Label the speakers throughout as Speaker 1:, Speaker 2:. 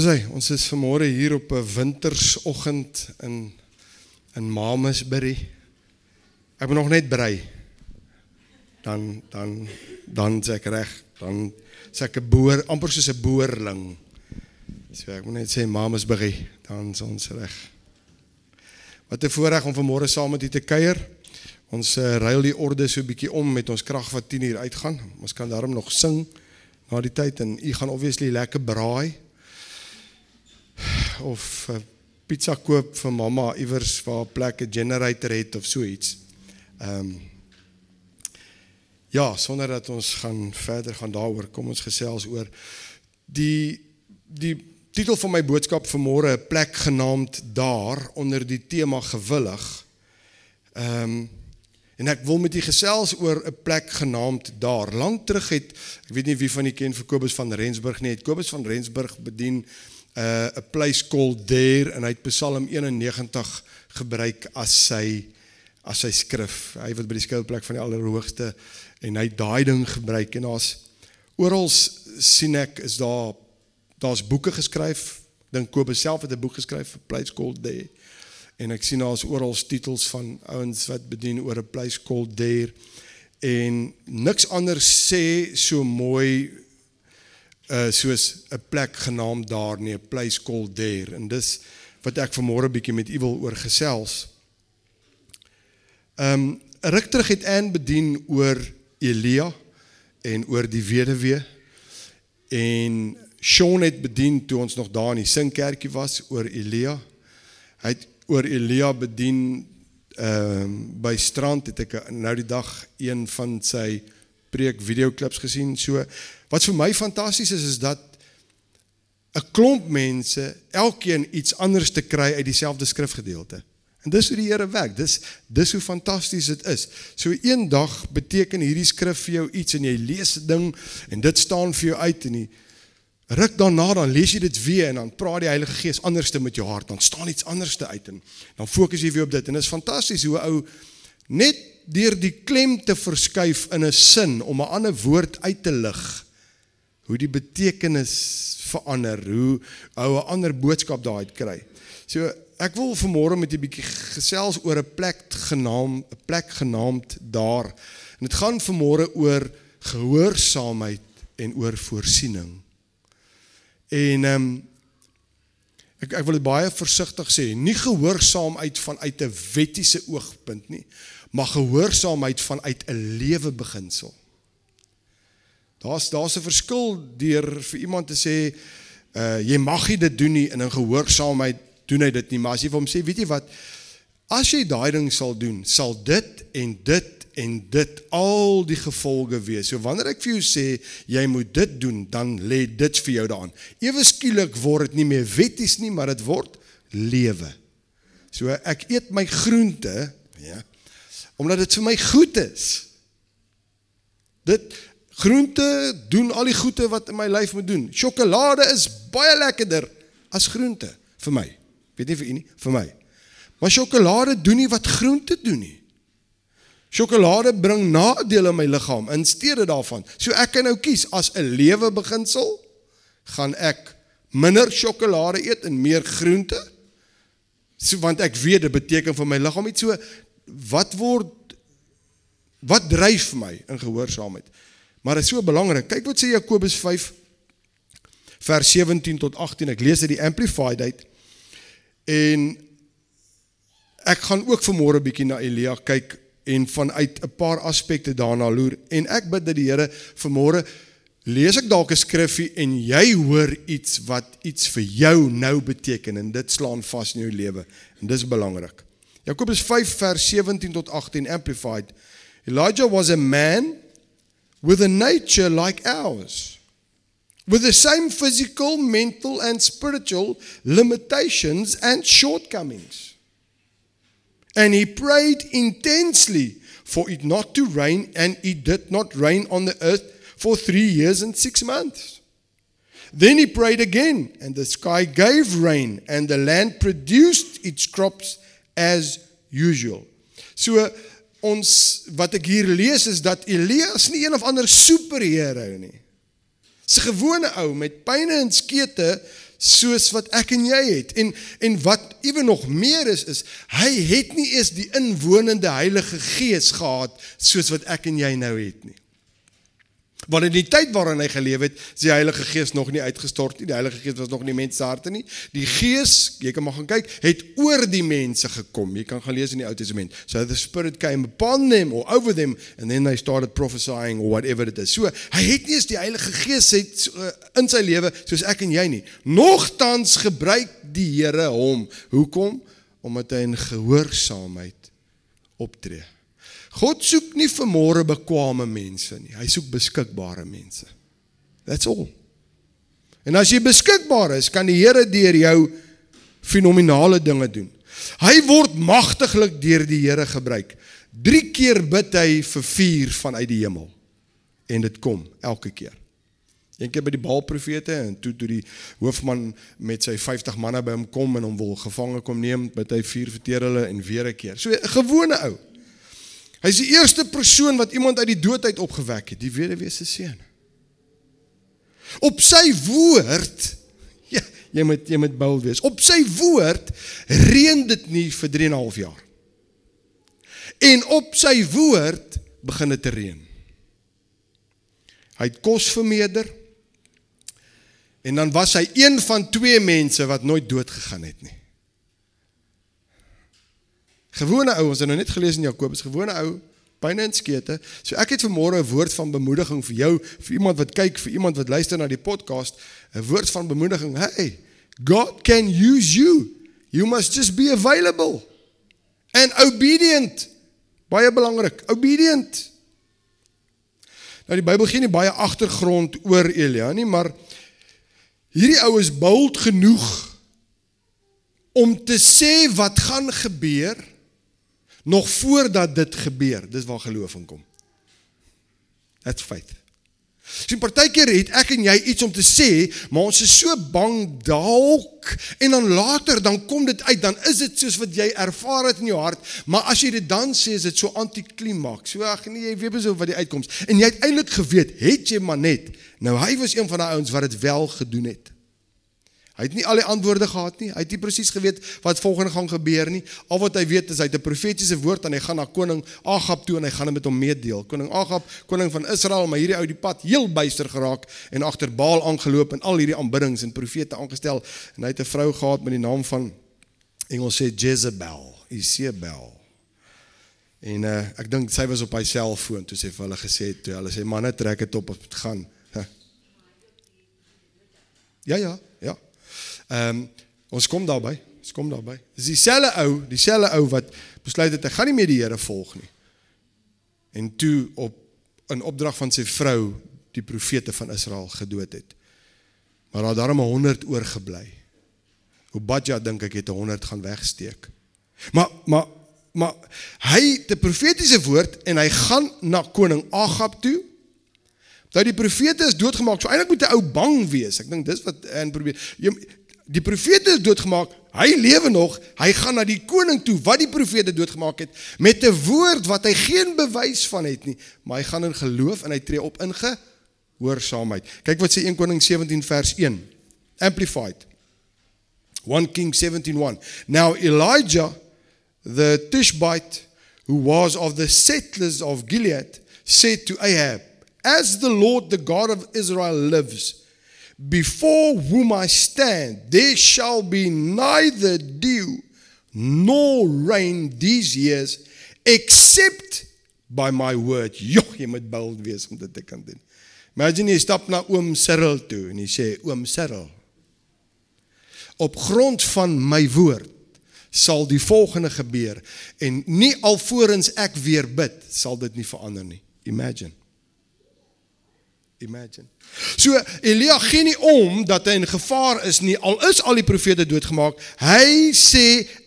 Speaker 1: Daar's hy. Ons is vanmôre hier op 'n wintersoggend in in Mamasbury. Ek moet nog net brei. Dan dan dan sê ek reg, dan sê ek 'n boer, amper soos 'n boerling. So ek moet net sê Mamasbury, dan is ons reg. Wat 'n voorreg om vanmôre saam met u te kuier. Ons uh, ruil die orde so 'n bietjie om met ons krag wat 10 uur uitgaan. Ons kan daarom nog sing na die tyd en u gaan obviously lekker braai of uh, pizza koop vir mamma iewers waar 'n plek 'n generator het of so iets. Ehm um, Ja, sonder dat ons gaan verder gaan daaroor, kom ons gesels oor die die titel van my boodskap vanmôre 'n plek genaamd daar onder die tema gewillig. Ehm um, en ek wil met u gesels oor 'n plek genaamd daar. Lank terug het ek weet nie wie van u ken vir Kobus van Rensburg nie. Het Kobus van Rensburg bedien uh, 'n place called there en hy het Psalm 91 gebruik as sy as sy skrif. Hy wat by die skuilplek van die Allerhoogste en hy daai ding gebruik en daar's oral sien ek is daar daar's boeke geskryf. Dink Kobus self het 'n boek geskryf, a place called there. En ek sien daar's oral titels van ouens wat bedien oor 'n place called there en niks anders sê so mooi uh soos 'n plek genaamd daar nie, 'n place called there. En dis wat ek vanmôre bietjie met u wil oor gesels. Um ruk terug het Ann bedien oor Elia en oor die weduwee en Sean het bedien toe ons nog daar in die Singkerkie was oor Elia. Hy het oor Elia bedien ehm um, by strand het ek nou die dag een van sy preek videoklips gesien. So wat vir my fantasties is is dat 'n klomp mense elkeen iets anders te kry uit dieselfde skrifgedeelte. En dis hoe die Here werk. Dis dis hoe fantasties dit is. So eendag beteken hierdie skrif vir jou iets en jy lees 'n ding en dit staan vir jou uit en jy ruk daarna dan lees jy dit weer en dan praat die Heilige Gees anderste met jou hart. Dan staan iets anderste uit en dan fokus jy weer op dit en dit is fantasties hoe ou net deur die klem te verskuif in 'n sin om 'n ander woord uit te lig hoe die betekenis verander, hoe ou 'n ander boodskap daaruit kry. So ek wil vanmôre met 'n bietjie gesels oor 'n plek genaamd 'n plek genaamd daar. En dit gaan vanmôre oor gehoorsaamheid en oor voorsiening. En ehm um, ek ek wil dit baie versigtig sê, nie gehoorsaamheid vanuit 'n wettiese oogpunt nie, maar gehoorsaamheid vanuit 'n lewe beginsel. Daar's daar's 'n verskil deur vir iemand te sê uh jy mag nie dit doen nie en in gehoorsaamheid doen hy dit nie, maar as jy vir hom sê, weet jy wat, as jy daai ding sal doen, sal dit en dit en dit al die gevolge wees. So wanneer ek vir jou sê jy moet dit doen, dan lê dit vir jou daaraan. Ewe skielik word dit nie meer wetties nie, maar dit word lewe. So ek eet my groente, ja, omdat dit vir my goed is. Dit groente doen al die goeie wat in my lyf moet doen. Sjokolade is baie lekkerder as groente vir my. Weet nie vir u nie, vir my. Maar sjokolade doen nie wat groente doen nie. Sjokolade bring nadele in my liggaam in steede daarvan. So ek kan nou kies as 'n lewe beginsel gaan ek minder sjokolade eet en meer groente. So want ek weet dit beteken vir my liggaam iets so wat word wat dryf my in gehoorsaamheid? Maar dit is so belangrik. Kyk wat sê Jakobus 5 vers 17 tot 18. Ek lees uit die amplified uit. En ek gaan ook vanmôre bietjie na Elia kyk en vanuit 'n paar aspekte daarna loer en ek bid dat die Here vanmôre lees ek dalk 'n skriffie en jy hoor iets wat iets vir jou nou beteken en dit slaan vas in jou lewe en dis belangrik. Jakobus 5 vers 17 tot 18 amplified Elijah was a man with a nature like ours, with the same physical, mental, and spiritual limitations and shortcomings. And he prayed intensely for it not to rain, and it did not rain on the earth for three years and six months. Then he prayed again, and the sky gave rain, and the land produced its crops as usual. So, uh, ons wat ek hier lees is dat Elias nie een of ander superheld nie. 'n gewone ou met pyne en skete soos wat ek en jy het. En en wat ewe nog meer is is hy het nie eens die inwonende Heilige Gees gehad soos wat ek en jy nou het nie. Want in die tyd waarin hy geleef het, is die Heilige Gees nog nie uitgestort nie. Die Heilige Gees was nog nie mense harte nie. Die Gees, jy kan maar gaan kyk, het oor die mense gekom. Jy kan gaan lees in die Ou Testament. So the Spirit came upon them or over them and then they started prophesying or whatever it is. So hy het nie eens die Heilige Gees het uh, in sy lewe soos ek en jy nie. Nogtans gebruik die Here hom. Hoekom? Omdat hy in gehoorsaamheid optree. God soek nie vir môre bekwame mense nie. Hy soek beskikbare mense. That's all. En as jy beskikbaar is, kan die Here deur jou fenominale dinge doen. Hy word magtiglik deur die Here gebruik. 3 keer bid hy vir vuur vanuit die hemel. En dit kom elke keer. Een keer by die Baalprofete en toe toe die hoofman met sy 50 manne by hom kom en hom wil gevange kom neem, bid hy vuur verteer hulle en weer 'n keer. So 'n gewone ou. Hy is die eerste persoon wat iemand uit die dood uit opgewek het, die weduwee se seun. Op sy woord ja, jy moet jy moet bold wees. Op sy woord reën dit nie vir 3 en 'n half jaar. En op sy woord begin dit te reën. Hy het kos vermeerder. En dan was hy een van twee mense wat nooit dood gegaan het nie. Gewone ou, ons het nou net gelees in Jakobus, gewone ou, pyne en skete. So ek het vanmôre 'n woord van bemoediging vir jou, vir iemand wat kyk, vir iemand wat luister na die podcast, 'n woord van bemoediging. Hey, God can use you. You must just be available and obedient. Baie belangrik, obedient. Nou die Bybel gee nie baie agtergrond oor Elia nie, maar hierdie ou is bold genoeg om te sê wat gaan gebeur nog voordat dit gebeur. Dis waar geloof in kom. That's faith. Sien partykeer het ek en jy iets om te sê, maar ons is so bang dalk en dan later dan kom dit uit, dan is dit soos wat jy ervaar het in jou hart, maar as jy dit dan sê is dit so antiklimaks. So ag nee, jy weet beso wat die uitkoms. En jy het eintlik geweet, het jy maar net. Nou hy was een van daai ouens wat dit wel gedoen het. Hy het nie al die antwoorde gehad nie. Hy het nie presies geweet wat volgende gaan gebeur nie. Al wat hy weet is hy het 'n profetiese woord en hy gaan na koning Agab toe en hy gaan dit met hom meedeel. Koning Agab, koning van Israel, maar hierdie ou die pad heel byster geraak en agter Baal aangeloop en al hierdie aanbiddings en profete aangestel en hy het 'n vrou gehad met die naam van Engels sê Jezebel, Isabel. En uh, ek dink sy was op haar selfoon toe sy vir hulle gesê het toe hulle sê manne trek dit op of dit gaan. Ja ja, ja. Ehm um, ons kom daarby. Ons kom daarby. Dis dieselfde ou, dieselfde ou wat besluit het hy gaan nie meer die Here volg nie. En toe op 'n opdrag van sy vrou die profete van Israel gedood het. Maar daar daarom 100 oorgebly. Obadja dink ek het 100 gaan wegsteek. Maar maar maar hy het 'n profetiese woord en hy gaan na koning Agab toe. Dat die profete is doodgemaak. So eintlik moet 'n ou bang wees. Ek dink dis wat en probeer. Jy die profete is doodgemaak. Hy lewe nog. Hy gaan na die koning toe wat die profete doodgemaak het met 'n woord wat hy geen bewys van het nie, maar hy gaan in geloof en hy tree op in gehoorsaamheid. Kyk wat sê 1 Koning 17 vers 1. Amplified. 1 King 17:1. Now Elijah the Tishbite who was of the settlers of Gilead said to Ahab, As the Lord the God of Israel lives, before whom I stand, there shall be neither dew nor rain these years, except by my word. Jo, jy moet bold wees om dit te kan doen. Imagine jy stap na oom Cyril toe en jy sê oom Cyril, op grond van my woord sal die volgende gebeur en nie alvorens ek weer bid sal dit nie verander nie. Imagine. Imagine. So Elia gee nie om dat hy in gevaar is nie al is al die profete doodgemaak. Hy sê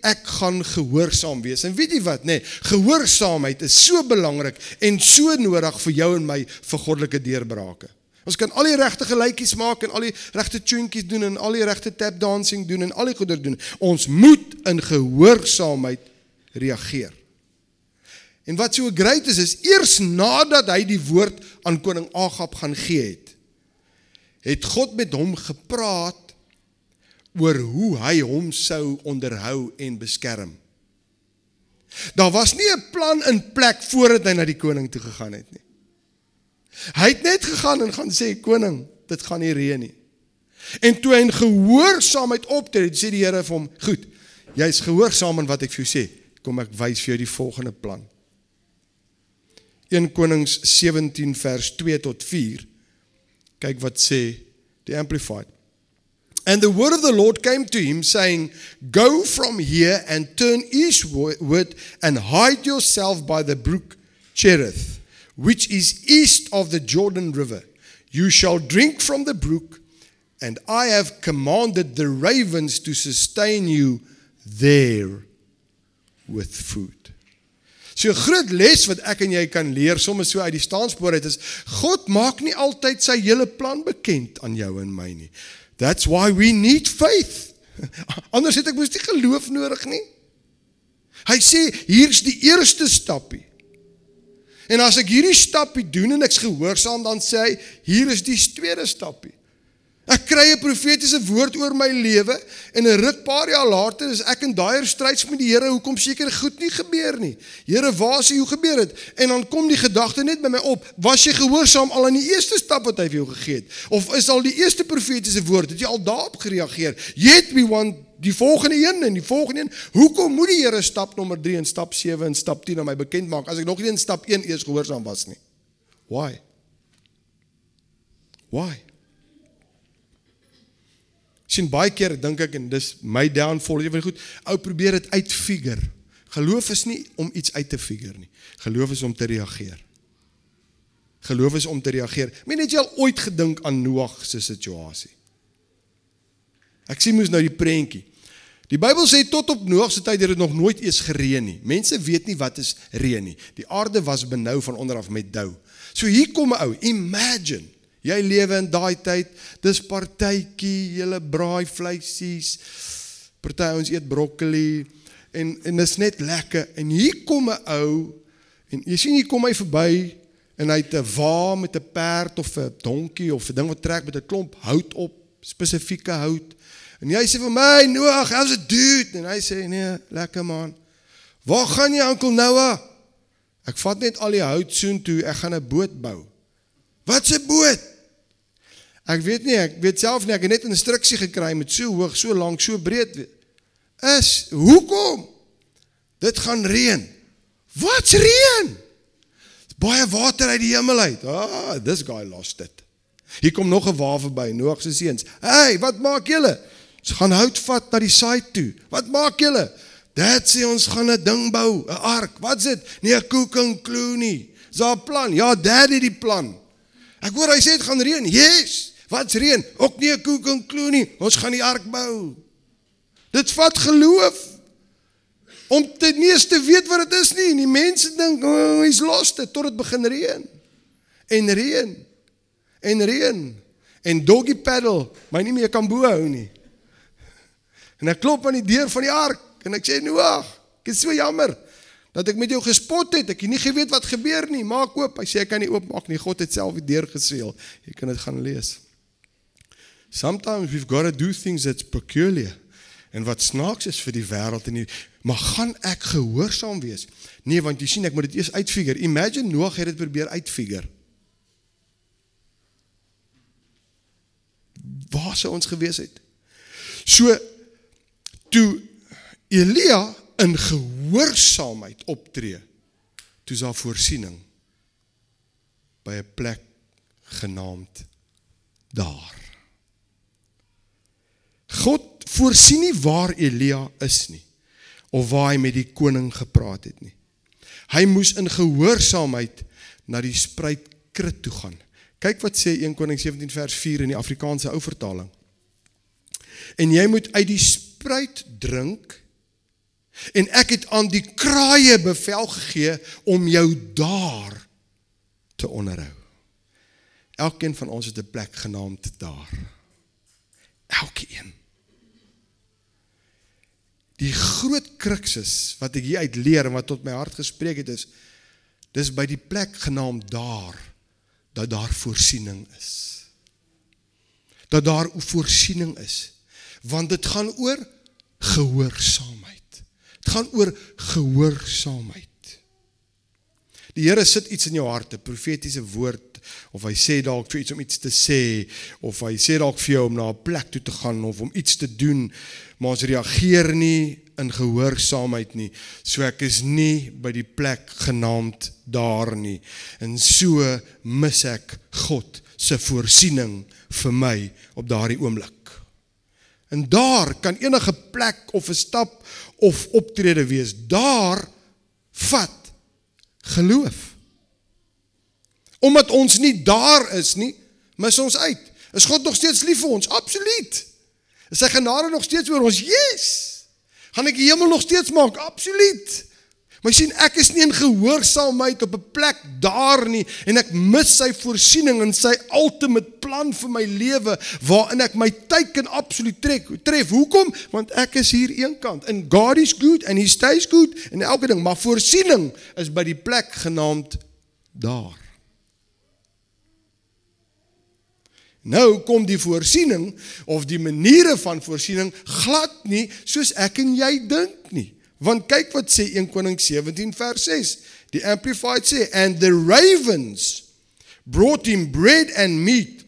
Speaker 1: ek gaan gehoorsaam wees. En weet jy wat nê? Nee, gehoorsaamheid is so belangrik en so nodig vir jou en my vir goddelike deurbrake. Ons kan al die regte gelykies maak en al die regte tuentjies doen en al die regte tap dancing doen en al die goeie doen. Ons moet in gehoorsaamheid reageer. En wat so great is is eers nadat hy die woord aan koning Agab gaan gee het, het God met hom gepraat oor hoe hy hom sou onderhou en beskerm. Daar was nie 'n plan in plek voordat hy na die koning toe gegaan het nie. Hy het net gegaan en gaan sê koning, dit gaan nie reën nie. En toe hy in gehoorsaamheid optree, sê die Here vir hom, "Goed, jy's gehoorsaam aan wat ek vir jou sê. Kom ek wys vir jou die volgende plan." 1 Konings 17 vers 2 tot 4. Kyk wat sê die amplified. And the word of the Lord came to him, saying, Go from here and turn eastward and hide yourself by the brook Cherith, which is east of the Jordan River. You shall drink from the brook, and I have commanded the ravens to sustain you there with food. So 'n groot les wat ek en jy kan leer sommer so uit die staanspoor uit is God maak nie altyd sy hele plan bekend aan jou en my nie. That's why we need faith. Anders het ek mos nie geloof nodig nie. Hy sê hier's die eerste stappie. En as ek hierdie stappie doen en ek's gehoorsaam dan sê hy hier is die tweede stappie. Ek kry 'n profetiese woord oor my lewe en 'n ruk paar jaar later is ek in daai stryds met die Here hoekom seker goed nie gebeur nie. Here, waar is hoe gebeur dit? En dan kom die gedagte net by my op, was jy gehoorsaam al aan die eerste stap wat hy vir jou gegee het? Of is al die eerste profetiese woord, het jy al daarop gereageer? Yet we want die volgende een en die volgende een. Hoekom moet die Here stap nommer 3 en stap 7 en stap 10 aan my bekend maak as ek nog nie in stap 1 eers gehoorsaam was nie? Why? Why? Sien baie keer dink ek en dis my downfall ewe goed ou probeer dit uitfigure. Geloof is nie om iets uit te figure nie. Geloof is om te reageer. Geloof is om te reageer. Men het jy al ooit gedink aan Noag se situasie? Ek sien mos nou die prentjie. Die Bybel sê tot op Noag se tyd het dit nog nooit eens gereën nie. Mense weet nie wat is reën nie. Die aarde was benou van onder af met dou so hier kom 'n ou. Imagine Jy lewe in daai tyd, dis partytjie, julle braai vleisies. Party ons eet broccoli en en dis net lekker. En hier kom 'n ou en jy sien hier kom hy verby en hy het 'n wa met 'n perd of 'n donkie of 'n ding wat trek met 'n klomp hout op, spesifieke hout. En jy sê vir my, "Noag, how's it dude?" En hy sê, "Nee, lekker man. Waar gaan jy, Oom Noah?" Ek vat net al die hout soontoe, ek gaan 'n boot bou. Wat 'n boot? Ek weet nie, ek weet self nie, ek het net instruksie gekry met so hoog, so lank, so breed. Is hoekom? Dit gaan reën. Wat's reën? Baie water uit die hemel uit. Ah, this guy lost it. Hier kom nog 'n wa verby, Noag se seuns. Hey, wat maak julle? Ons gaan hout vat na die side toe. Wat maak julle? Dad sê ons gaan 'n ding bou, 'n ark. Wat's dit? Nee, 'n cooking clue nie. Dis 'n plan. Ja, Dad het die plan. Ek hoor hy sê dit gaan reën. Yes. Wat's reën? Ook nie 'n koek en kloe nie. Ons gaan die ark bou. Dit vat geloof om ten eerste weet wat dit is nie. En die mense dink, "O, oh, hy's los dit tot dit begin reën." En reën. En reën. En doggy paddle, my nie meer kan bo hou nie. En ek klop aan die deur van die ark en ek sê, "Noag, ek is so jammer dat ek met jou gespot het. Ek het nie geweet wat gebeur nie. Maak oop." Hy sê, "Ek kan nie oopmaak nie. God het self die deur geseël." Jy kan dit gaan lees. Sometimes we've got to do things that's peculiar. En wat snaaks is vir die wêreld en nie, maar gaan ek gehoorsaam wees? Nee, want jy sien ek moet dit eers uitfigure. Imagine Noag het dit probeer uitfigure. Waar sou ons gewees het? So toe Elia in gehoorsaamheid optree, toe is daar voorsiening by 'n plek genaamd daar. God voorsien nie waar Elia is nie of waar hy met die koning gepraat het nie. Hy moes in gehoorsaamheid na die spruitkrit toe gaan. Kyk wat sê 1 Koning 17 vers 4 in die Afrikaanse ou vertaling. En jy moet uit die spruit drink en ek het aan die kraaie bevel gegee om jou daar te onderhou. Elkeen van ons het 'n plek genaamd daar. Elkeen. Die groot kruksus wat ek hier uit leer en wat tot my hart gespreek het is dis by die plek genaamd daar dat daar voorsiening is. Dat daar voorsiening is. Want dit gaan oor gehoorsaamheid. Dit gaan oor gehoorsaamheid. Die Here sit iets in jou hart, 'n profetiese woord of hy sê dalk vir iets om iets te sê of hy sê dalk vir jou om na 'n plek toe te gaan of om iets te doen, maar ons reageer nie in gehoorsaamheid nie. So ek is nie by die plek genaamd daar nie. En so mis ek God se voorsiening vir my op daardie oomblik. En daar kan enige plek of 'n stap of optrede wees. Daar vat geloof. Omdat ons nie daar is nie, mis ons uit. Is God nog steeds lief vir ons? Absoluut. Is sy genade nog steeds oor ons? Yes. Gaan ek die hemel nog steeds maak? Absoluut. Maar sien ek is nie in gehoorsaamheid op 'n plek daar nie en ek mis sy voorsiening en sy ultimate plan vir my lewe waarin ek my tyd kan absoluut trek. Tref. Hoekom? Want ek is hier eenkant. And God is good and he stays good en elke ding, maar voorsiening is by die plek genaamd daar. Nou kom die voorsiening of die maniere van voorsiening glad nie soos ek en jy dink nie. Want kyk wat sê 1 Konings 17 vers 6. Die amplified sê and the ravens brought him bread and meat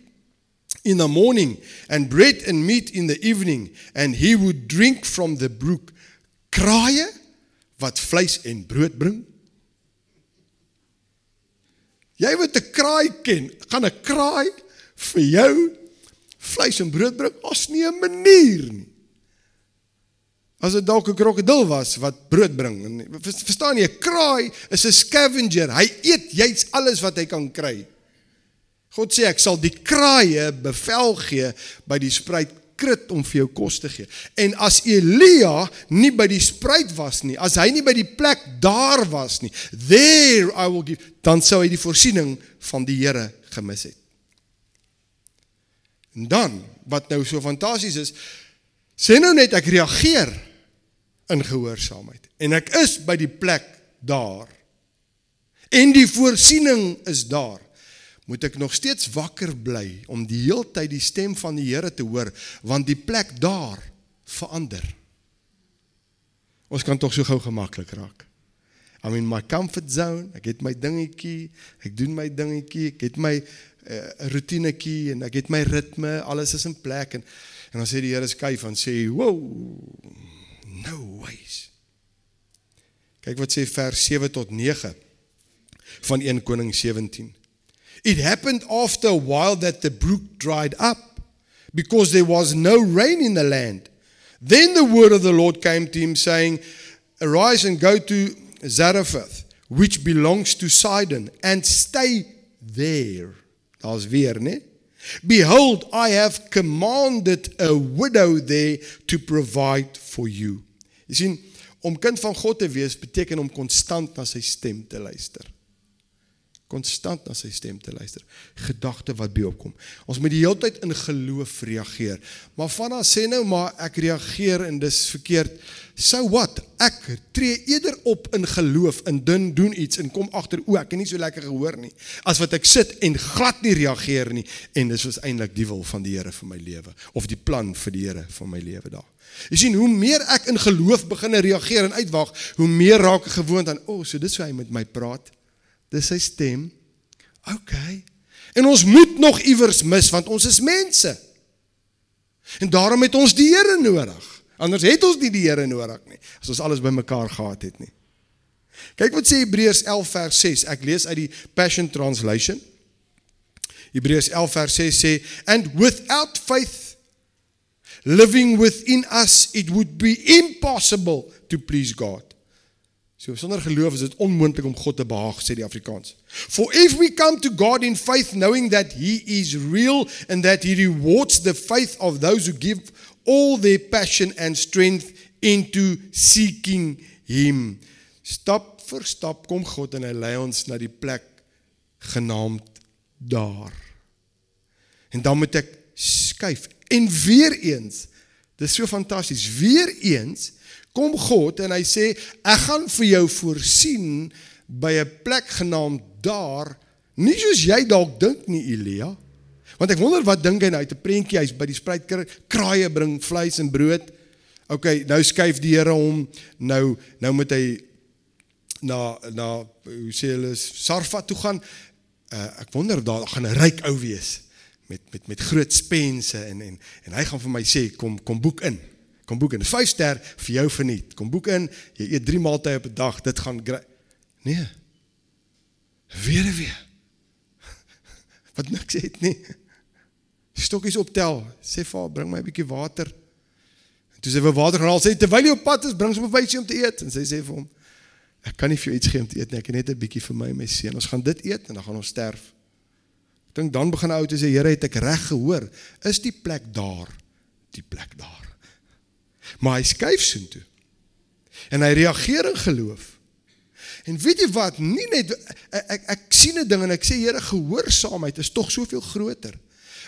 Speaker 1: in the morning and bread and meat in the evening and he would drink from the brook. Kraaie wat vleis en brood bring. Jy moet 'n kraai ken. Gaan 'n kraai vir jou vleis en brood bring, as nie 'n manier nie. As dit dalk 'n krokodil was wat brood bring, verstaan jy, 'n kraai is 'n scavenger. Hy eet jy's alles wat hy kan kry. God sê ek sal die kraaie bevel gee by die spruit krit om vir jou kos te gee. En as Elia nie by die spruit was nie, as hy nie by die plek daar was nie, there I will give, dan sou hy die voorsiening van die Here gemis het. En dan, wat nou so fantasties is, sê nou net ek reageer in gehoorsaamheid en ek is by die plek daar. En die voorsiening is daar. Moet ek nog steeds wakker bly om die heeltyd die stem van die Here te hoor want die plek daar verander. Ons kan tog so gou gemaklik raak. I'm in my comfort zone. Ek het my dingetjie, ek doen my dingetjie, ek het my uh, rotinetjie en ek het my ritme, alles is in plek en en dan sê die Here skuif en sê, "Wow! No ways." Kyk wat sê vers 7 tot 9 van 1 Koning 17. It happened after a while that the brook dried up because there was no rain in the land. Then the word of the Lord came to him saying, "Arise and go to Zarephath, which belongs to Sidon, and stay there." Daar's weer, né? Behold, I have commanded a widow there to provide for you. Jy sien, om kind van God te wees beteken om konstant na sy stem te luister konstant na sy stem te luister. Gedagte wat by opkom. Ons moet die hele tyd in geloof reageer. Maar vanna sê nou maar ek reageer en dis verkeerd. So what? Ek tree eerder op in geloof en doen doen iets en kom agter o, ek het nie so lekker gehoor nie. As wat ek sit en glad nie reageer nie en dis was eintlik die wil van die Here vir my lewe of die plan vir die Here vir my lewe daar. Jy sien hoe meer ek in geloof begin reageer en uitwag, hoe meer raak ek gewoond aan o, oh, so dis hoe hy met my praat. Dis sy stem. OK. En ons moet nog iewers mis want ons is mense. En daarom het ons die Here nodig. Anders het ons nie die Here nodig nie as ons alles bymekaar gehad het nie. Kyk wat sê Hebreërs 11 vers 6. Ek lees uit die Passion Translation. Hebreërs 11 vers 6 sê and without faith living within us it would be impossible to please God. So sonder geloof is dit onmoontlik om God te behaag, sê die Afrikaans. For if we come to God in faith knowing that he is real and that he rewards the faith of those who give all their passion and strength into seeking him. Stap vir stap kom God en hy lei ons na die plek genaamd daar. En dan moet ek skuif en weer eens dis so fantasties weer eens kom God en hy sê ek gaan vir jou voorsien by 'n plek genaamd daar nie soos jy dalk dink nie Elia Want ek wonder wat dink hy nou uit 'n prentjie hy's by die spruitkraaie bring vleis en brood. OK, nou skuif die Here hom nou nou moet hy na na hoe sê hulle Sarfa toe gaan. Uh, ek wonder daar gaan 'n ryk ou wees met met met groot spense en en en hy gaan vir my sê kom kom boek in. Kom boek in. 'n 5 ster vir jou verniet. Kom boek in. Jy eet 3 maaltye op 'n dag. Dit gaan Nee. Weer weer. Wat niks het nie. Stokkies optel. Sê vir haar, bring my 'n bietjie water. En toe sy vir water gaan haal, sê terwyl jy op pad is, bring sy my wysie om te eet en sy sê vir hom, ek kan nie vir jou iets gee om te eet nie. Ek het net 'n bietjie vir my en my seun. Ons gaan dit eet en dan gaan ons sterf. Ek dink dan begin ou te sê, Here, het ek reg gehoor? Is die plek daar? Die plek daar. Maar hy skuif soontoe. En hy reageer in geloof. En weet jy wat? Nie net ek ek, ek sien 'n ding en ek sê Here, gehoorsaamheid is tog soveel groter.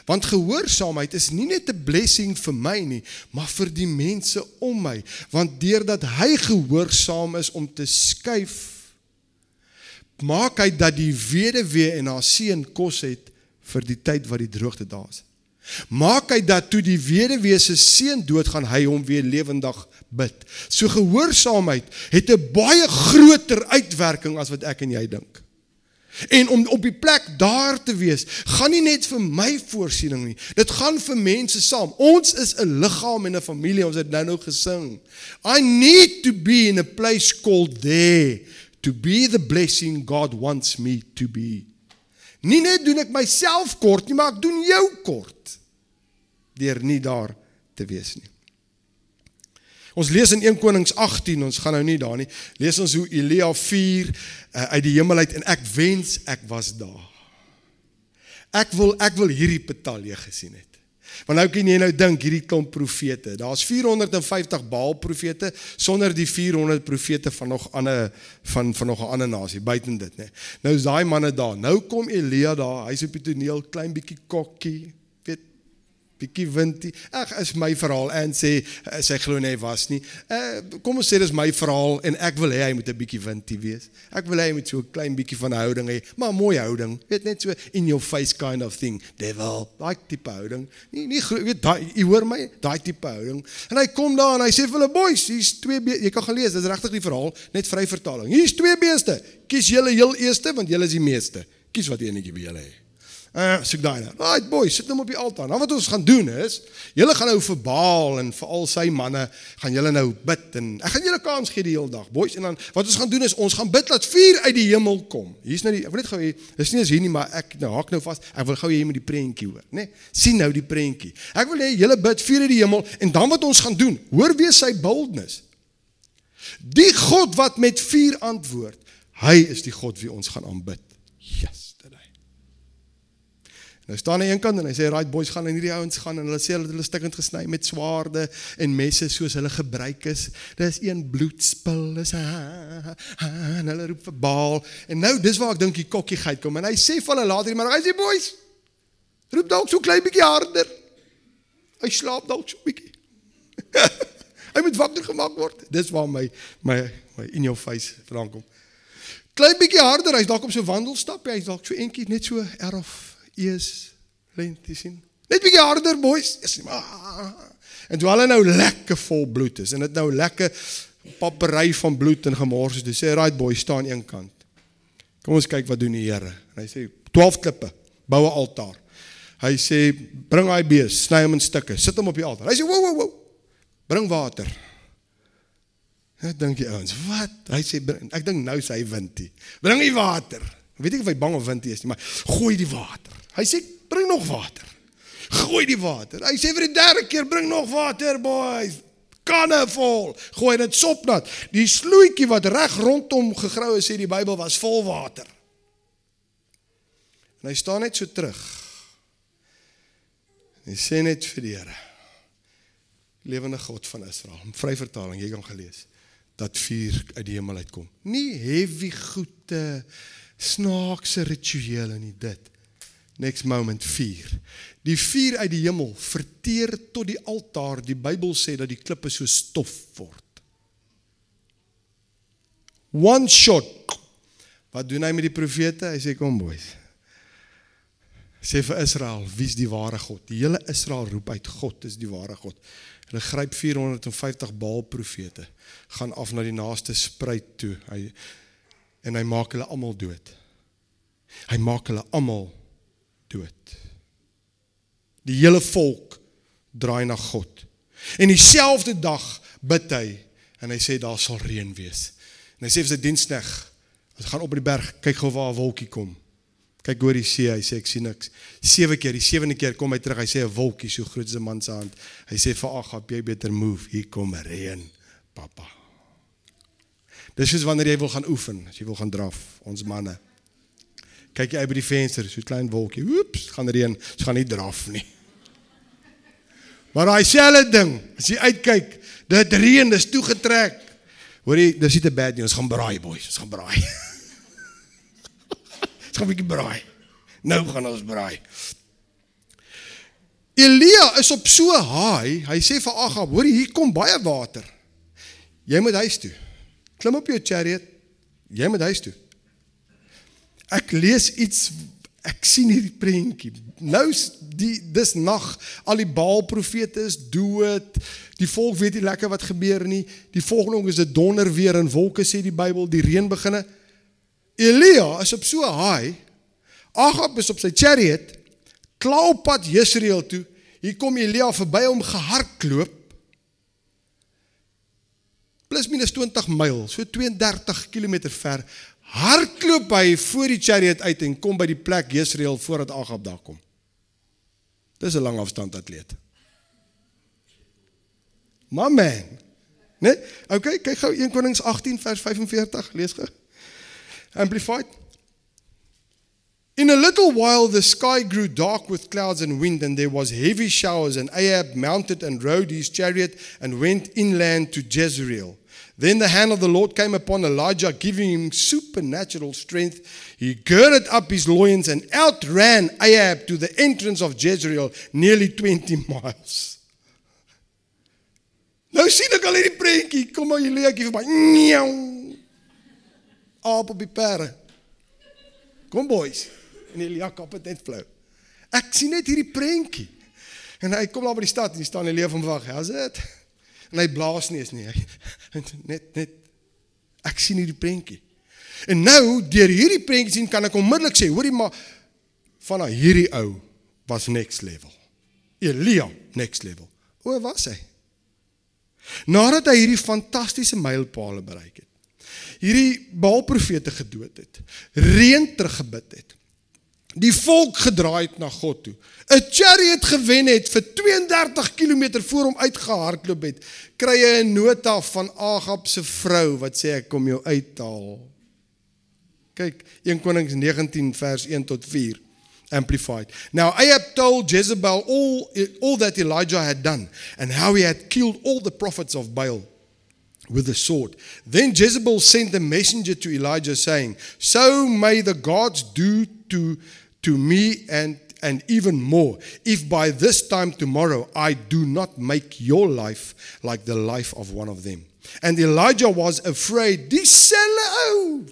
Speaker 1: Want gehoorsaamheid is nie net 'n blessing vir my nie, maar vir die mense om my, want deurdat hy gehoorsaam is om te skuif, maak hy dat die weduwee en haar seun kos het vir die tyd wat die droogte daar is. Maak hy dat toe die weduwee se seun doodgaan, hy hom weer lewendig bid. So gehoorsaamheid het 'n baie groter uitwerking as wat ek en jy dink. En om op die plek daar te wees, gaan nie net vir my voorsiening nie. Dit gaan vir mense saam. Ons is 'n liggaam en 'n familie, ons het nou-nou gesing. I need to be in a place called there to be the blessing God wants me to be. Nie net doen ek myself kort nie, maar ek doen jou kort deur nie daar te wees nie. Ons lees in 1 Konings 18, ons gaan nou nie daar nie. Lees ons hoe Elia 4 uh, uit die hemel uit en ek wens ek was daar. Ek wil ek wil hierdie betalje gesien het. Want nou kan jy nou dink hierdie klomp profete. Daar's 450 Baal profete sonder die 400 profete van nog ander van van nog 'n ander nasie buiten dit, nê. Nou is daai manne daar. Nou kom Elia daar. Hy's op die toneel, klein bietjie kokkie bietjie windie. Ag, is my verhaal en sê eh, sy glo nie was nie. Uh kom ons sê dis my verhaal en ek wil hê hy moet 'n bietjie windie wees. Ek wil hê hy moet so 'n klein bietjie van houding hê, maar mooi houding. Weet net so in your face kind of thing. Devil, daai tipe houding. Nie nie weet daai jy hoor my, daai tipe houding. En hy kom daar en hy sê vir hulle boys, hier's twee jy kan gaan lees, dis regtig die verhaal, net vry vertaling. Hier's twee beeste. Kies julle heel eerste want julle is die meeste. Kies wat enetjie wil julle hê. Uh soek daai nou. Right boys, sit hom op die altaar. Nou wat ons gaan doen is, julle gaan nou vir Baal en vir al sy manne gaan julle nou bid en ek gaan julle kans gee die hele dag. Boys en dan wat ons gaan doen is ons gaan bid dat vuur uit die hemel kom. Hier's nou die ek wil net gou hê, dis nie eens hier nie, maar ek nou haak nou vas. Ek wil gou hê jy moet die prentjie hoor, né? Nee, sien nou die prentjie. Ek wil hê julle bid vuur uit die hemel en dan wat ons gaan doen, hoor weer sy boldness. Die God wat met vuur antwoord, hy is die God wie ons gaan aanbid. Yes. Nou staan hy aan een kant en hy sê right boys gaan en hierdie ouens gaan en hulle sê hulle het hulle stukkend gesny met swaarde en messe soos hulle gebruik is. Dis een bloedspil is en hulle roep vir Baal. En nou dis waar ek dink die kokkiegheid kom en hy sê vir hulle later maar hy sê boys roep dalk so klein bietjie harder. Hy slaap dalk so bietjie. hy moet wakker gemaak word. Dis waar my my my in jou face vandaan kom. Klein bietjie harder, hy's dalk op so wandelstap, hy's dalk so eentjie net so erf ees lente sien. Net bietjie harder boys. Is maar. En toe hulle nou lekker vol bloed is en dit nou lekker papery van bloed en gemors is. Dis sê right boys staan een kant. Kom ons kyk wat doen die Here. En hy sê 12 klippe, bou 'n altaar. Hy sê bring daai bees, sny hom in stukke, sit hom op die altaar. Hy sê wo wo wo. Bring water. Ek dink die ouens, wat? Hy sê bring, ek dink nou sy windie. Bring die water. Weet ek of hy bang of windie is nie, maar gooi die water. Hy sê bring nog water. Gooi die water. Hy sê vir die derde keer bring nog water boys. Kanne vol. Gooi dit sopnat. Die sloetjie wat reg rondom gegrou is sê die Bybel was vol water. En hy staan net so terug. Hy sê net vir die Here. Lewende God van Israel. Vry vertaling, jy kan gelees dat vuur uit die hemel uitkom. Nie heavy goede snaakse rituele nie dit next moment vuur. Die vuur uit die hemel verteer tot die altaar. Die Bybel sê dat die klippe so stof word. One shot. Wat doen hy met die profete? Hy sê kom boys. Sê vir Israel, wie's die ware God? Die hele Israel roep uit God is die ware God. Hulle gryp 450 Baal profete, gaan af na die naaste spruit toe. Hy en hy maak hulle almal dood. Hy maak hulle almal dood. Die hele volk draai na God. En dieselfde dag bid hy en hy sê daar sal reën wees. En hy sê vir sy dienskneg, ons gaan op die berg, kyk gou waar 'n wolkie kom. Kyk oor die see, hy sê ek sien niks. Sewe keer, die sewende keer kom hy terug, hy sê 'n wolkie so groot as 'n man se hand. Hy sê vir Agab, jy beter move, hier kom reën, pappa. Dis soos wanneer jy wil gaan oefen, as jy wil gaan draf, ons manne. Kyk jy uit by die venster, so 'n klein wolkie. Oeps, gaan reën. Ons gaan nie draf nie. Maar daai selfe ding, as jy uitkyk, dit reën, dis toegetrek. Hoorie, dis nie te bad nie. Ons gaan braai, boys. Ons gaan braai. ons gaan 'n bietjie braai. Nou gaan ons braai. Elia is op so haai. Hy sê vir Agab, hoorie, hier kom baie water. Jy moet huis toe. Klim op jou chariot. Jy moet huis toe. Ek lees iets ek sien hierdie prentjie. Nou die dis nag, al die Baal profete is dood. Die volk weet nie lekker wat gebeur nie. Die volgende is dit donder weer en wolke sê die Bybel, die reën beginne. Elia is op so haai. Agab is op sy chariot klaar op pad Jesreel toe. Hier kom Elia verby hom gehardloop. Plus minus 20 myl, so 32 km ver hardloop hy voor die chariot uit en kom by die plek Jesreel voordat Agab daar kom. Dis 'n lang afstand atleet. My man. Né? Nee? Okay, kyk gou 1 Konings 18 vers 45, lees gou. Amplified. In a little while the sky grew dark with clouds and wind and there was heavy showers and Ahab mounted and rode his chariot and went inland to Jezreel. Then the hand of the Lord came upon Elijah, giving him supernatural strength. He girded up his loins and outran Ahab to the entrance of Jezreel, nearly 20 miles. Nou sien ek al hierdie prentjie, kom maar Elia gee vir my. Njau. Op op die perde. Kom boys. En Elia kap dit net flou. Ek sien net hierdie prentjie. En hy kom daar by die stad en hy staan Elia van wag. How's it? En hy blaas nie eens nie. Net net ek sien hierdie prentjie. En nou deur hierdie prentjie sien kan ek onmiddellik sê, hoorie maar van hierdie ou was next level. Elia next level. O, was hy? Nadat hy hierdie fantastiese mylpaale bereik het. Hierdie Baalprofete gedood het. Reën teruggebid het die volk gedraai het na God toe. 'n Chariot gewen het vir 32 km voor hom uitgehardloop het. Kry hy 'n nota van Agab se vrou wat sê ek kom jou uithaal. Kyk, 1 Konings 19 vers 1 tot 4 amplified. Now have told Jezebel all all that Elijah had done and how he had killed all the prophets of Baal with a sword. Then Jezebel sent a messenger to Elijah saying, "So may the gods do to to me and and even more if by this time tomorrow I do not make your life like the life of one of them. And Elijah was afraid. Oh!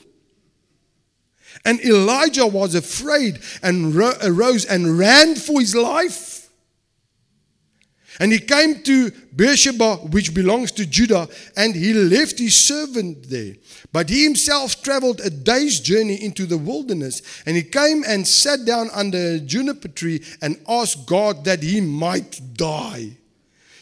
Speaker 1: And Elijah was afraid and arose and ran for his life. And he came to Beersheba, which belongs to Judah, and he left his servant there. But he himself traveled a day's journey into the wilderness, and he came and sat down under a juniper tree and asked God that he might die.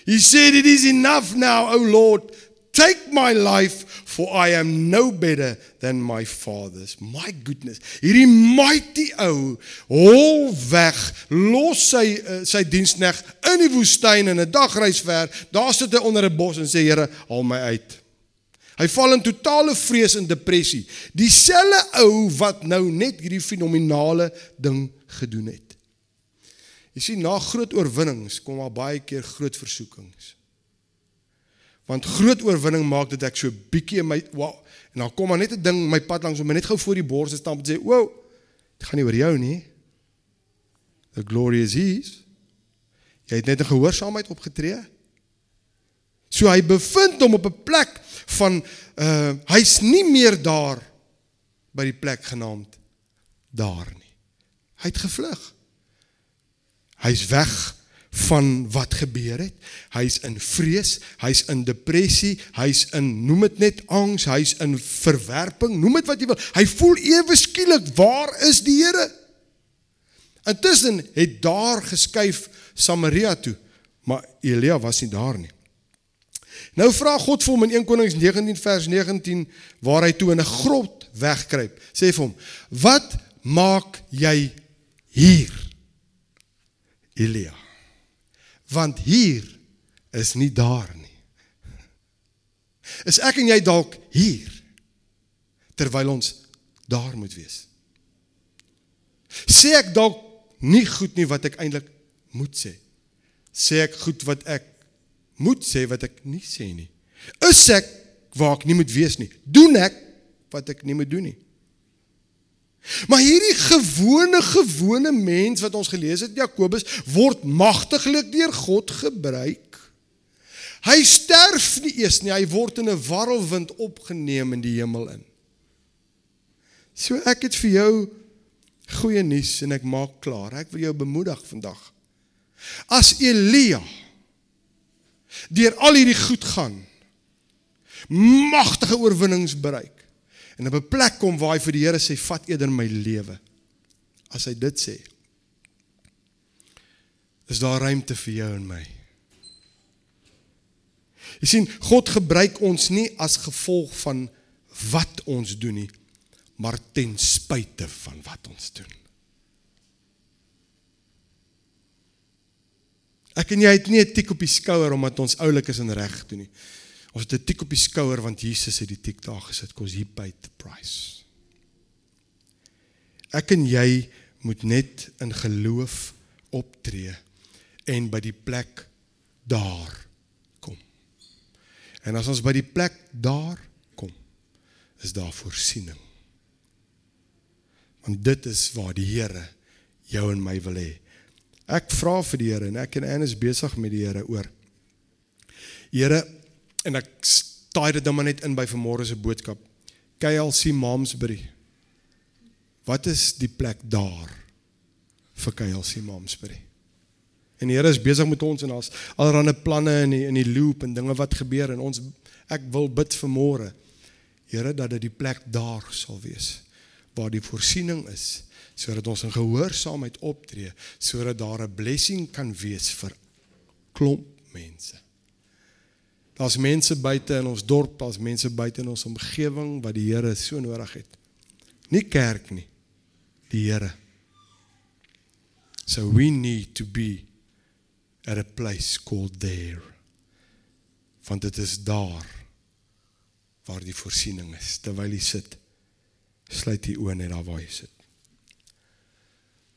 Speaker 1: He said, It is enough now, O Lord. Take my life, for I am no better than my fathers. My goodness. Hierdie mighty ou hol weg, los sy uh, sy dienskneg in die woestyn en 'n dagreis ver. Daar sit hy onder 'n bos en sê Here, haal my uit. Hy val in totale vrees en depressie. Dieselfde ou wat nou net hierdie fenominale ding gedoen het. Jy sien na groot oorwinnings kom daar baie keer groot versoekings. Want groot oorwinning maak dit ek so bietjie in my wow, en dan kom maar net 'n ding my pad langs om my net gou voor die bors te staan en sê, "Wow, dit gaan nie oor jou nie. The glory is his." Jy het net 'n gehoorsaamheid opgetree. So hy bevind hom op 'n plek van uh hy's nie meer daar by die plek genaamd daar nie. Hy het gevlug. Hy's weg van wat gebeur het. Hy's in vrees, hy's in depressie, hy's in noem dit net angs, hy's in verwerping, noem dit wat jy wil. Hy voel ewe skielik, waar is die Here? Intussen het daar geskuif Samaria toe, maar Elia was nie daar nie. Nou vra God vir hom in 1 Konings 19 vers 19 waar hy toe in 'n grot wegkruip. Sê vir hom: "Wat maak jy hier?" Elia. Want hier is nie daar nie. Is ek en jy dalk hier terwyl ons daar moet wees? Sê ek dalk nie goed nie wat ek eintlik moet sê? Sê ek goed wat ek moet sê wat ek nie sê nie. Is ek waar ek nie moet wees nie? Doen ek wat ek nie moet doen nie? Maar hierdie gewone gewone mens wat ons gelees het Jakobus word magtiglik deur God gebruik. Hy sterf nie eers nie, hy word in 'n warrelwind opgeneem in die hemel in. So ek het vir jou goeie nuus en ek maak klaar. Ek wil jou bemoedig vandag. As Elia deur al hierdie goed gaan magtige oorwinnings bereik en op 'n plek kom waar hy vir die Here sê vat eerder my lewe as hy dit sê. Is daar ruimte vir jou en my? Jy sien God gebruik ons nie as gevolg van wat ons doen nie maar ten spyte van wat ons doen. Ek en jy het nie 'n tik op die skouer omdat ons oulik is en reg doen nie. Ons het 'n tik op die skouer want Jesus het die tik daar gesit. Cause he paid the price. Ek en jy moet net in geloof optree en by die plek daar kom. En as ons by die plek daar kom, is daar voorsiening. Want dit is waar die Here jou en my wil hê. Ek vra vir die Here en ek en Anne is besig met die Here oor. Here en ek staai dit dan maar net in by vanmôre se boodskap. KLC Momsbury. Wat is die plek daar vir KLC Momsbury? En die Here is besig met ons en ons allerlei planne in die, in die loop en dinge wat gebeur en ons ek wil bid vir môre. Here dat dit die plek daar sal wees waar die voorsiening is sodat ons in gehoorsaamheid optree sodat daar 'n blessing kan wees vir klomp mense. Daar's mense buite in ons dorp, daar's mense buite in ons omgewing wat die Here so nodig het. Nie kerk nie, die Here. So we need to be at a place called there. Want dit is daar waar die voorsiening is terwyl jy sit. Sluit die oë net daar waar jy sit.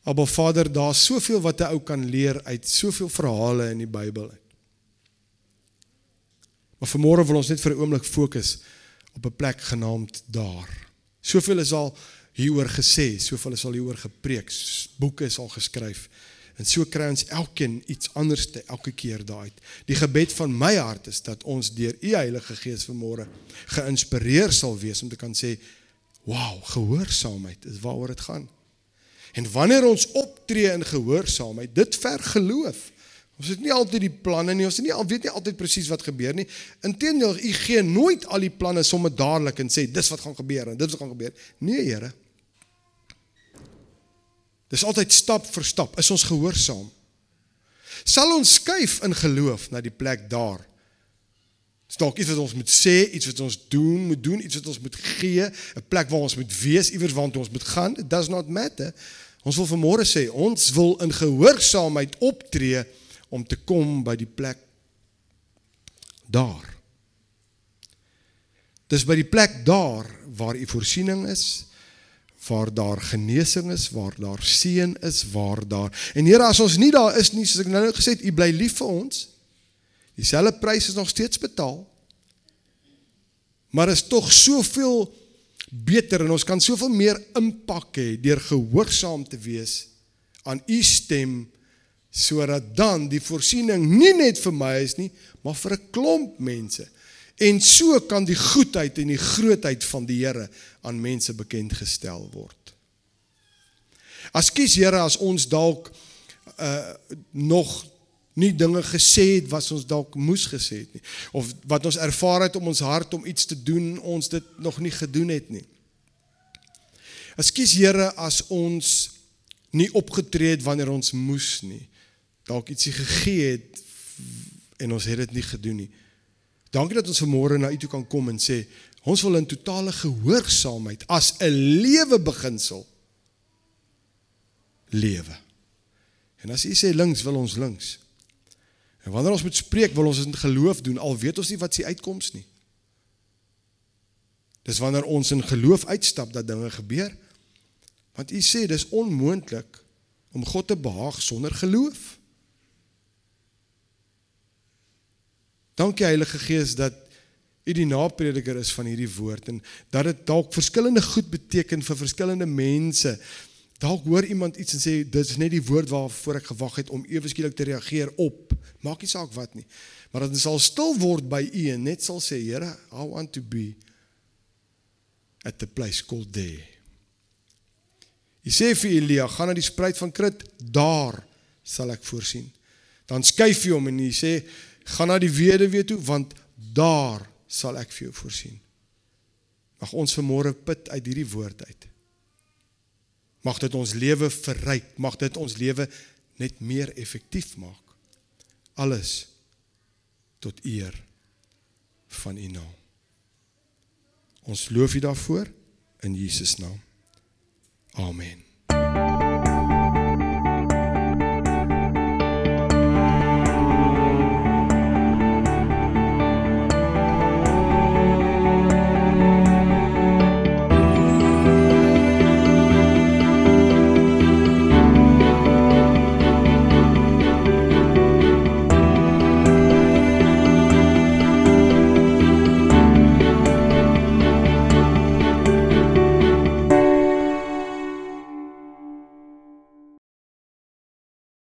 Speaker 1: Abba Vader, daar's soveel wat 'n ou kan leer uit soveel verhale in die Bybel. Maar vanmôre wil ons net vir 'n oomblik fokus op 'n plek genaamd daar. Soveel is al hieroor gesê, soveel is al hieroor gepreek, boeke is al geskryf. En so kry ons elkeen iets anders te elke keer daai. Die gebed van my hart is dat ons deur u Heilige Gees vanmôre geïnspireer sal wees om te kan sê, "Wow, gehoorsaamheid is waaroor dit gaan." En wanneer ons optree in gehoorsaamheid, dit ver geloof. Ons het nie altyd die planne nie, ons het nie al weet nie altyd presies wat gebeur nie. Inteendeel, u gee nooit al die planne sommer dadelik en sê dis wat gaan gebeur en dit wat gaan gebeur. Nee, Here. Dis altyd stap vir stap. Is ons gehoorsaam? Sal ons skuif in geloof na die plek daar? Dis dalk iets wat ons moet sê, iets wat ons doen, moet doen, iets wat ons moet gee, 'n plek waar ons moet wees, iewers waar ons moet gaan. It does not matter. Ons wil vanmôre sê ons wil in gehoorsaamheid optree om te kom by die plek daar. Dis by die plek daar waar u voorsiening is, waar daar genesing is, waar daar seën is, waar daar En Here, as ons nie daar is nie, soos ek nou gesê het, u bly lief vir ons. Dieselfde prys is nog steeds betaal. Maar is tog soveel beter en ons kan soveel meer impak hê deur gehoorsaam te wees aan u stem sodat dan die voorsiening nie net vir my is nie, maar vir 'n klomp mense. En so kan die goedheid en die grootheid van die Here aan mense bekend gestel word. As kies Here as ons dalk uh nog nie dinge gesê het wat ons dalk moes gesê het nie of wat ons ervaar het om ons hart om iets te doen ons dit nog nie gedoen het nie. Ekskuus Here as ons nie opgetree het wanneer ons moes nie. Dalk ietsie gegee het en ons het dit nie gedoen nie. Dankie dat ons vanmôre na U toe kan kom en sê ons wil in totale gehoorsaamheid as 'n lewe beginsel lewe. En as U sê links wil ons links. En wanneer ons moet spreek, wil ons dit in geloof doen al weet ons nie wat se uitkoms nie. Dis wanneer ons in geloof uitstap dat dinge gebeur. Want U sê dis onmoontlik om God te behaag sonder geloof. Dankie Heilige Gees dat U die naprediker is van hierdie woord en dat dit dalk verskillende goed beteken vir verskillende mense. Dalk hoor iemand iets en sê dit is net die woord waarvoor ek gewag het om ewe skielik te reageer op. Maak nie saak wat nie. Maar dit sal stil word by U en net sal sê Here, I want to be at the place called there. Hy sê vir Elia, gaan na die spruit van Krit, daar sal ek voorsien. Dan skuif hy hom en hy sê, gaan na die weduwee toe want daar sal ek vir jou voorsien. Mag ons vanmôre put uit hierdie woord uit. Mag dit ons lewe verryk, mag dit ons lewe net meer effektief maak. Alles tot eer van U naam. Ons loof U daarvoor in Jesus naam. Amen.